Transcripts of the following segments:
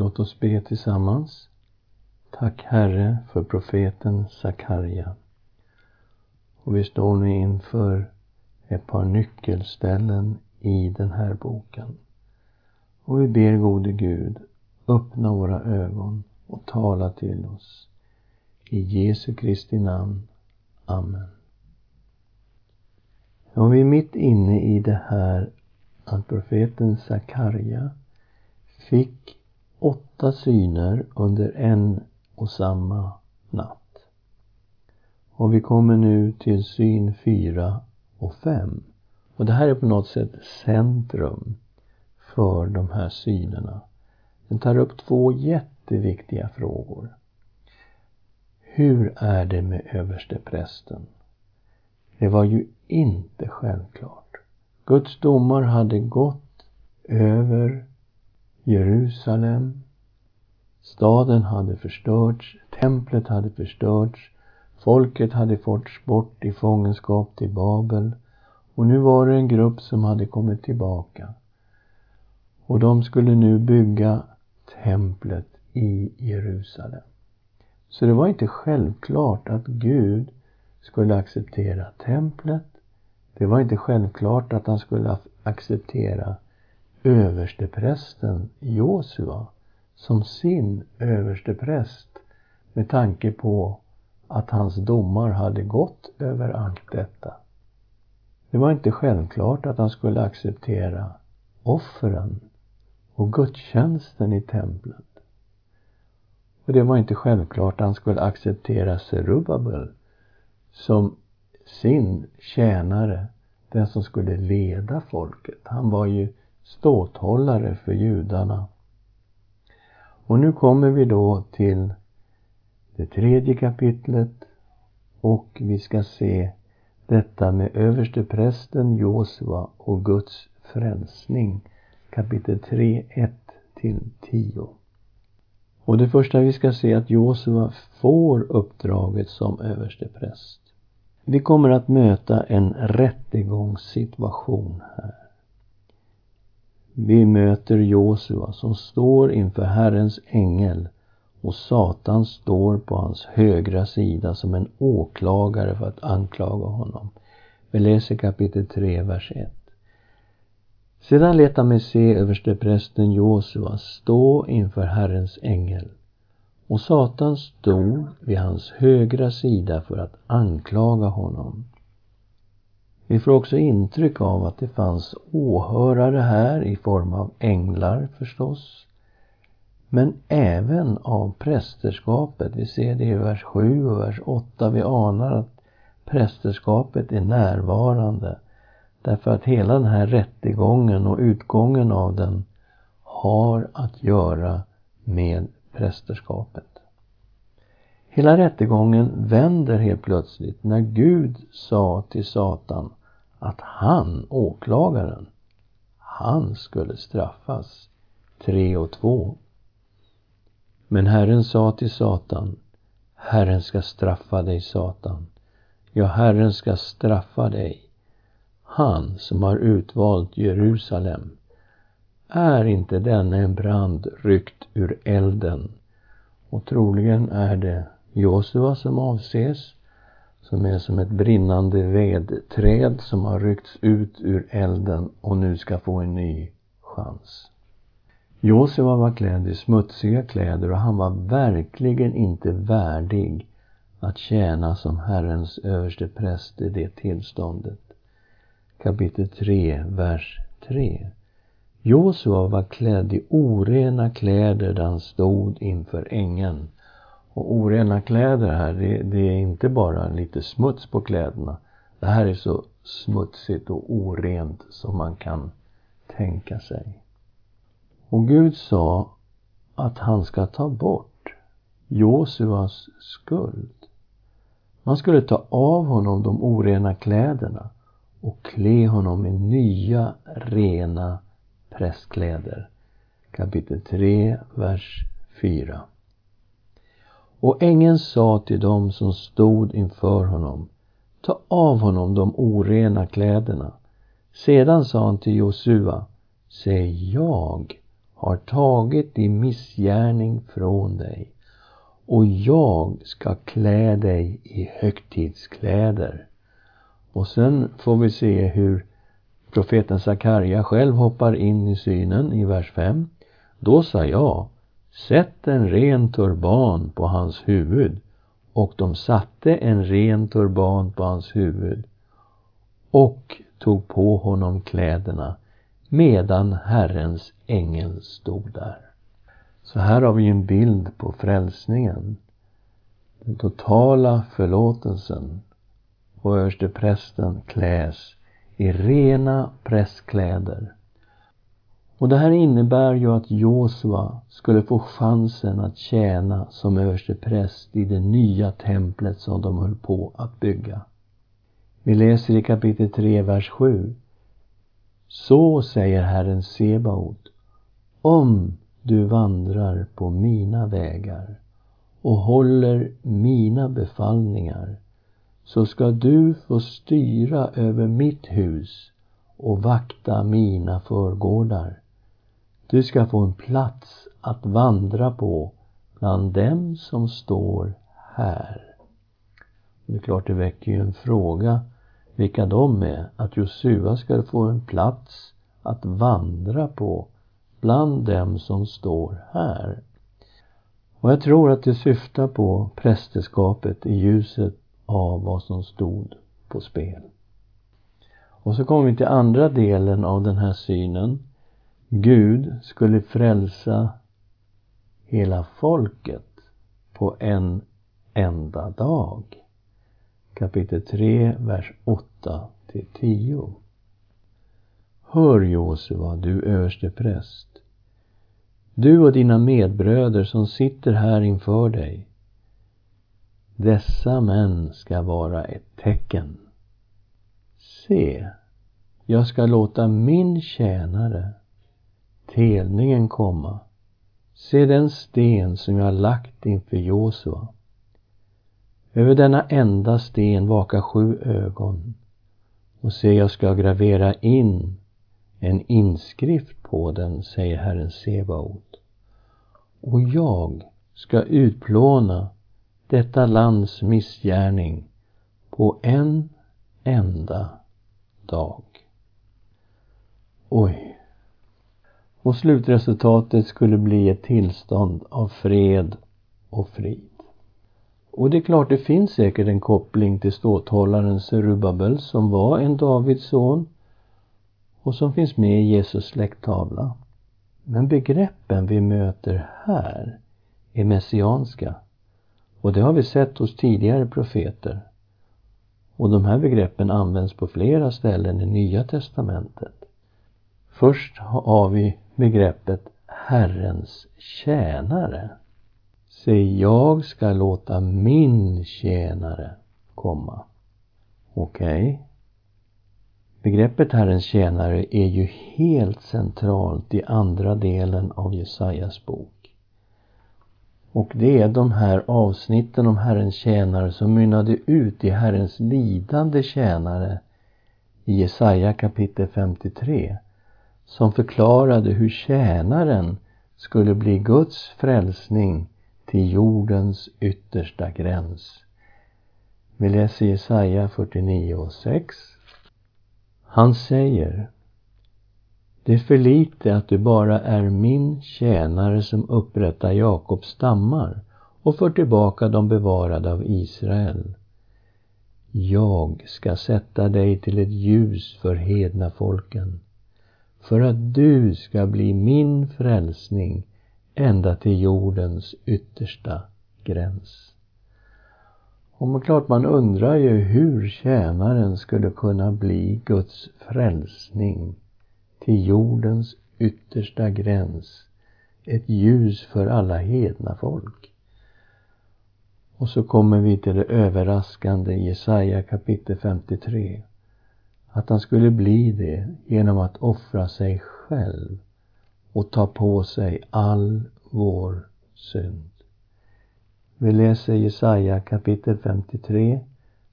Låt oss be tillsammans. Tack Herre för profeten Sakarja. Och vi står nu inför ett par nyckelställen i den här boken. Och vi ber gode Gud, öppna våra ögon och tala till oss. I Jesu Kristi namn. Amen. Och vi är mitt inne i det här att profeten Sakarja fick åtta syner under en och samma natt. Och vi kommer nu till syn fyra och fem. Och det här är på något sätt centrum för de här synerna. Den tar upp två jätteviktiga frågor. Hur är det med översteprästen? Det var ju inte självklart. Guds domar hade gått över Jerusalem. Staden hade förstörts, templet hade förstörts, folket hade förts bort i fångenskap till Babel. Och nu var det en grupp som hade kommit tillbaka. Och de skulle nu bygga templet i Jerusalem. Så det var inte självklart att Gud skulle acceptera templet. Det var inte självklart att han skulle acceptera översteprästen Josua som sin överstepräst med tanke på att hans domar hade gått över allt detta. Det var inte självklart att han skulle acceptera offren och gudstjänsten i templet. Och det var inte självklart att han skulle acceptera Serubabel som sin tjänare, den som skulle leda folket. Han var ju ståthållare för judarna. Och nu kommer vi då till det tredje kapitlet och vi ska se detta med översteprästen Josua och Guds frälsning. Kapitel 3, 1 till 10. Och det första vi ska se är att Josua får uppdraget som överstepräst. Vi kommer att möta en rättegångssituation här. Vi möter Josua som står inför Herrens ängel och Satan står på hans högra sida som en åklagare för att anklaga honom. Vi läser kapitel 3, vers 1. Sedan lät han mig se översteprästen Josua stå inför Herrens ängel och Satan stod vid hans högra sida för att anklaga honom. Vi får också intryck av att det fanns åhörare här i form av änglar förstås. Men även av prästerskapet. Vi ser det i vers 7 och vers 8. Vi anar att prästerskapet är närvarande. Därför att hela den här rättegången och utgången av den har att göra med prästerskapet. Hela rättegången vänder helt plötsligt när Gud sa till Satan att han, åklagaren, han skulle straffas. 3 och 2. Men Herren sa till Satan, Herren ska straffa dig, Satan. Ja, Herren ska straffa dig. Han som har utvalt Jerusalem. Är inte denna en brand ryckt ur elden? Och troligen är det Josua som avses som är som ett brinnande vedträd som har ryckts ut ur elden och nu ska få en ny chans. Josua var klädd i smutsiga kläder och han var verkligen inte värdig att tjäna som Herrens överste präst i det tillståndet. Kapitel 3, vers 3. Josua var klädd i orena kläder där han stod inför ängeln och orena kläder här, det, det, är inte bara lite smuts på kläderna. Det här är så smutsigt och orent som man kan tänka sig. Och Gud sa att han ska ta bort Josuas skuld. Man skulle ta av honom de orena kläderna och klä honom i nya, rena prästkläder. Kapitel 3, vers 4. Och ängeln sa till dem som stod inför honom, ta av honom de orena kläderna. Sedan sa han till Josua, Säg, jag har tagit din missgärning från dig och jag ska klä dig i högtidskläder. Och sen får vi se hur profeten Sakarja själv hoppar in i synen i vers 5. Då sa jag, sätt en ren turban på hans huvud. Och de satte en ren turban på hans huvud och tog på honom kläderna medan Herrens ängel stod där. Så här har vi en bild på frälsningen. Den totala förlåtelsen. Och översteprästen kläs i rena prästkläder. Och det här innebär ju att Josua skulle få chansen att tjäna som överstepräst i det nya templet som de höll på att bygga. Vi läser i kapitel 3, vers 7. Så säger Herren Sebaot, om du vandrar på mina vägar och håller mina befallningar så ska du få styra över mitt hus och vakta mina förgårdar. Du ska få en plats att vandra på bland dem som står här. Det är klart, det väcker ju en fråga vilka de är. Att Josua ska få en plats att vandra på bland dem som står här. Och jag tror att det syftar på prästerskapet i ljuset av vad som stod på spel. Och så kommer vi till andra delen av den här synen. Gud skulle frälsa hela folket på en enda dag. Kapitel 3, vers 8 till 10. Hör Josua, du överste präst. Du och dina medbröder som sitter här inför dig. Dessa män ska vara ett tecken. Se, jag ska låta min tjänare, telningen, komma. Se den sten som jag lagt inför Josua. Över denna enda sten vakar sju ögon. Och se, jag ska gravera in en inskrift på den, säger Herren Sebaot. Och jag ska utplåna detta lands missgärning på en enda dag. Oj. Och slutresultatet skulle bli ett tillstånd av fred och frid. Och det är klart, det finns säkert en koppling till ståthållaren Serubabel som var en Davids son och som finns med i Jesus släkttavla. Men begreppen vi möter här är messianska. Och det har vi sett hos tidigare profeter. Och de här begreppen används på flera ställen i Nya Testamentet. Först har vi begreppet Herrens tjänare. Se, jag ska låta min tjänare komma. Okej? Okay. Begreppet Herrens tjänare är ju helt centralt i andra delen av Jesajas bok. Och det är de här avsnitten om Herrens tjänare som mynnade ut i Herrens lidande tjänare i Jesaja kapitel 53 som förklarade hur tjänaren skulle bli Guds frälsning till jordens yttersta gräns. Vi läser Jesaja 49 och 6. Han säger Det är för lite att du bara är min tjänare som upprättar Jakobs stammar och för tillbaka de bevarade av Israel. Jag ska sätta dig till ett ljus för hedna folken för att du ska bli min frälsning ända till jordens yttersta gräns. Och klart man undrar ju hur tjänaren skulle kunna bli Guds frälsning till jordens yttersta gräns. Ett ljus för alla hedna folk. Och så kommer vi till det överraskande i Jesaja kapitel 53. Att han skulle bli det genom att offra sig själv och ta på sig all vår synd. Vi läser Jesaja kapitel 53,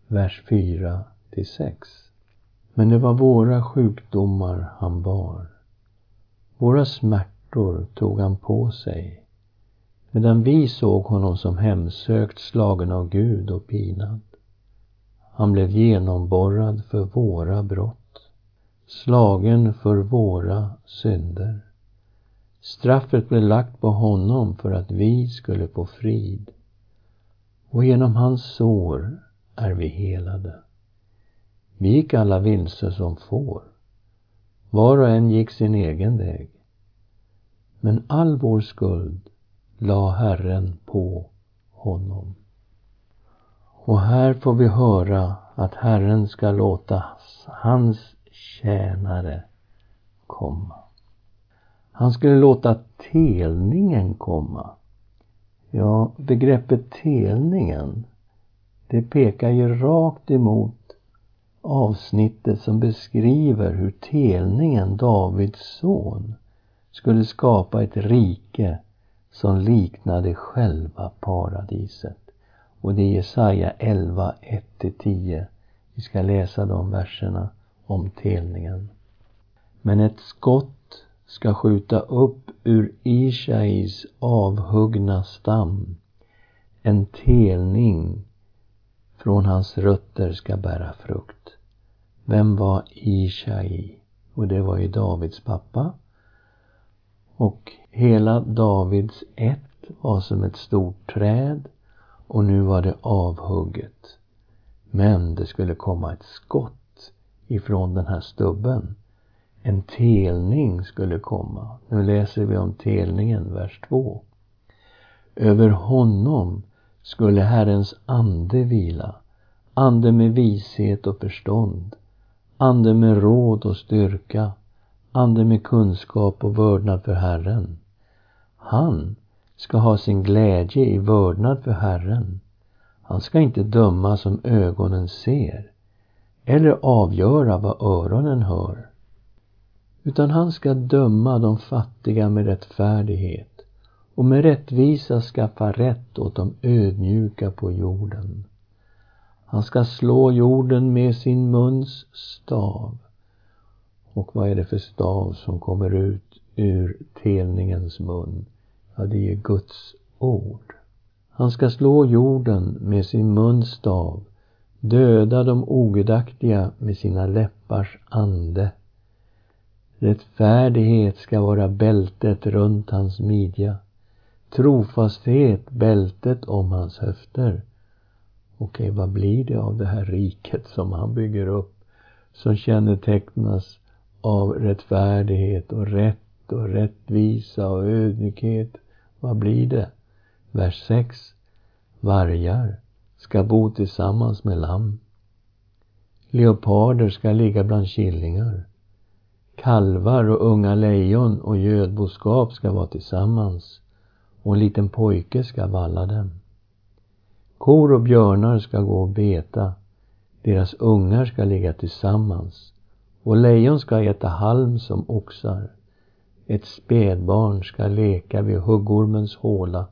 vers 4 till 6. Men det var våra sjukdomar han bar, våra smärtor smärtor tog han på sig medan vi såg honom som hemsökt, slagen av Gud och pinad. Han blev genomborrad för våra brott, slagen för våra synder. Straffet blev lagt på honom för att vi skulle få frid. Och genom hans sår är vi helade. Vi gick alla vilse som får. Var och en gick sin egen väg. Men all vår skuld la Herren på honom. Och här får vi höra att Herren ska låta hans tjänare komma. Han skulle låta telningen komma. Ja, begreppet telningen, det pekar ju rakt emot avsnittet som beskriver hur telningen, Davids son, skulle skapa ett rike som liknade själva paradiset. Och det är Jesaja 11, 1-10. Vi ska läsa de verserna om telningen. Men ett skott ska skjuta upp ur Ishais avhuggna stam. En telning från hans rötter ska bära frukt. Vem var Ishai? Och det var ju Davids pappa. Och hela Davids ett var som ett stort träd och nu var det avhugget. Men det skulle komma ett skott ifrån den här stubben. En telning skulle komma. Nu läser vi om telningen, vers 2. Över honom skulle Herrens ande vila, ande med vishet och förstånd, ande med råd och styrka, ande med kunskap och vördnad för Herren. Han ska ha sin glädje i vördnad för Herren. Han ska inte döma som ögonen ser eller avgöra vad öronen hör. Utan han ska döma de fattiga med rättfärdighet och med rättvisa skaffa rätt åt de ödmjuka på jorden. Han ska slå jorden med sin muns stav. Och vad är det för stav som kommer ut ur telningens mun? Ja, det är Guds ord. Han ska slå jorden med sin muns stav, döda de ogudaktiga med sina läppars ande. Rättfärdighet ska vara bältet runt hans midja, trofasthet bältet om hans höfter. Okej, vad blir det av det här riket som han bygger upp, som kännetecknas av rättfärdighet och rätt och rättvisa och ödmjukhet vad blir det? Vers 6. Vargar ska bo tillsammans med lamm. Leoparder ska ligga bland killingar. Kalvar och unga lejon och gödboskap ska vara tillsammans och en liten pojke ska valla dem. Kor och björnar ska gå och beta. Deras ungar ska ligga tillsammans och lejon ska äta halm som oxar. Ett spädbarn ska leka vid huggormens håla.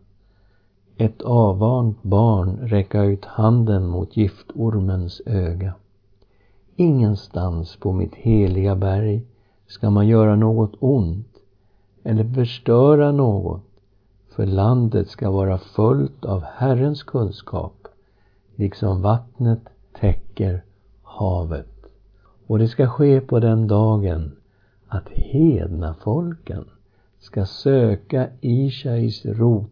Ett avvant barn räcka ut handen mot giftormens öga. Ingenstans på mitt heliga berg ska man göra något ont eller förstöra något, för landet ska vara fullt av Herrens kunskap, liksom vattnet täcker havet. Och det ska ske på den dagen att hedna folken ska söka Ishais rot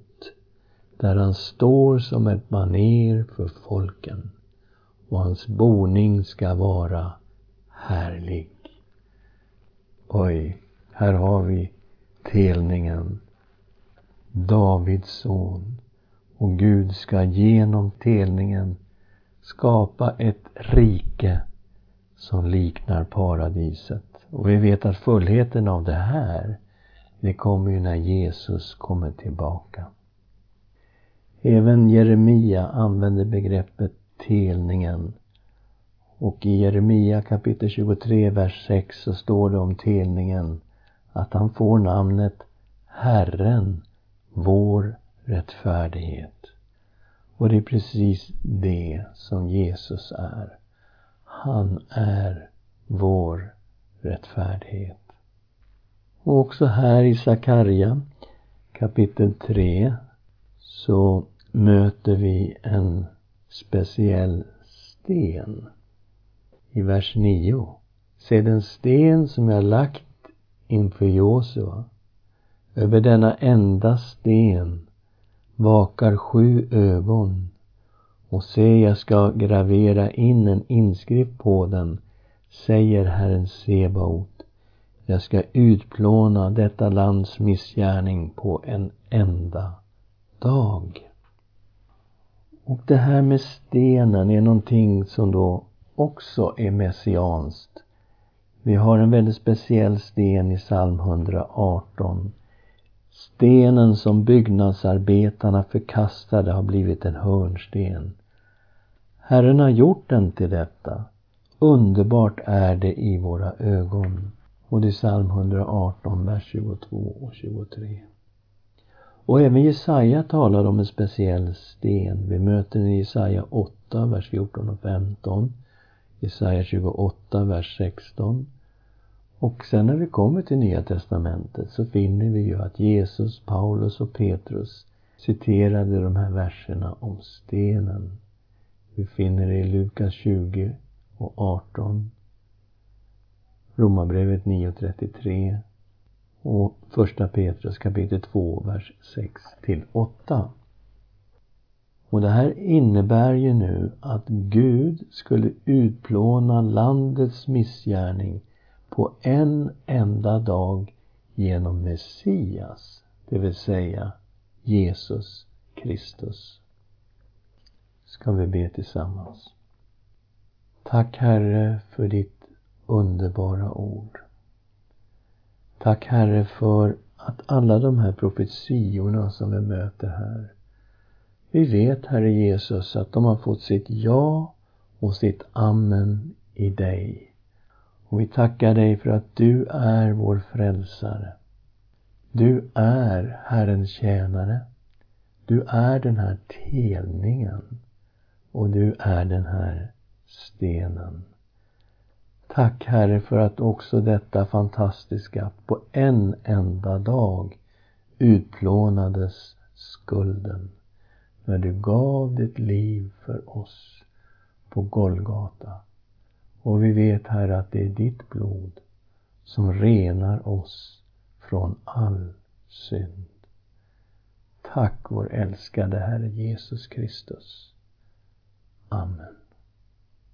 där han står som ett maner för folken och hans boning ska vara härlig. Oj, här har vi telningen. Davids son. Och Gud ska genom telningen skapa ett rike som liknar paradiset. Och vi vet att fullheten av det här, det kommer ju när Jesus kommer tillbaka. Även Jeremia använder begreppet telningen. Och i Jeremia kapitel 23, vers 6 så står det om telningen att han får namnet Herren, vår rättfärdighet. Och det är precis det som Jesus är. Han är vår rättfärdighet. Och också här i Sakarja kapitel 3 så möter vi en speciell sten. I vers 9. Se den sten som jag lagt inför Josua. Över denna enda sten vakar sju ögon. Och se, jag ska gravera in en inskrift på den, säger Herren Sebaot. Jag ska utplåna detta lands missgärning på en enda dag. Och det här med stenen är någonting som då också är messianskt. Vi har en väldigt speciell sten i psalm 118. Stenen som byggnadsarbetarna förkastade har blivit en hörnsten. Herren har gjort den till detta. Underbart är det i våra ögon. Och det är psalm 118, vers 22 och 23. Och även Jesaja talar om en speciell sten. Vi möter den i Jesaja 8, vers 14 och 15. Jesaja 28, vers 16. Och sen när vi kommer till Nya Testamentet så finner vi ju att Jesus, Paulus och Petrus citerade de här verserna om stenen. Vi finner det i Lukas 20 och 18. Romarbrevet 9.33 och första Petrus kapitel 2, vers 6 till 8. Och det här innebär ju nu att Gud skulle utplåna landets missgärning på en enda dag genom Messias, det vill säga Jesus Kristus. Ska vi be tillsammans. Tack Herre för ditt underbara ord. Tack Herre för att alla de här profetiorna som vi möter här vi vet, Herre Jesus, att de har fått sitt ja och sitt amen i dig. Och vi tackar dig för att du är vår frälsare. Du är Herrens tjänare. Du är den här telningen. Och du är den här stenen. Tack Herre för att också detta fantastiska på en enda dag utplånades skulden när du gav ditt liv för oss på Golgata. Och vi vet, Herre, att det är ditt blod som renar oss från all synd. Tack vår älskade Herre Jesus Kristus. Amen.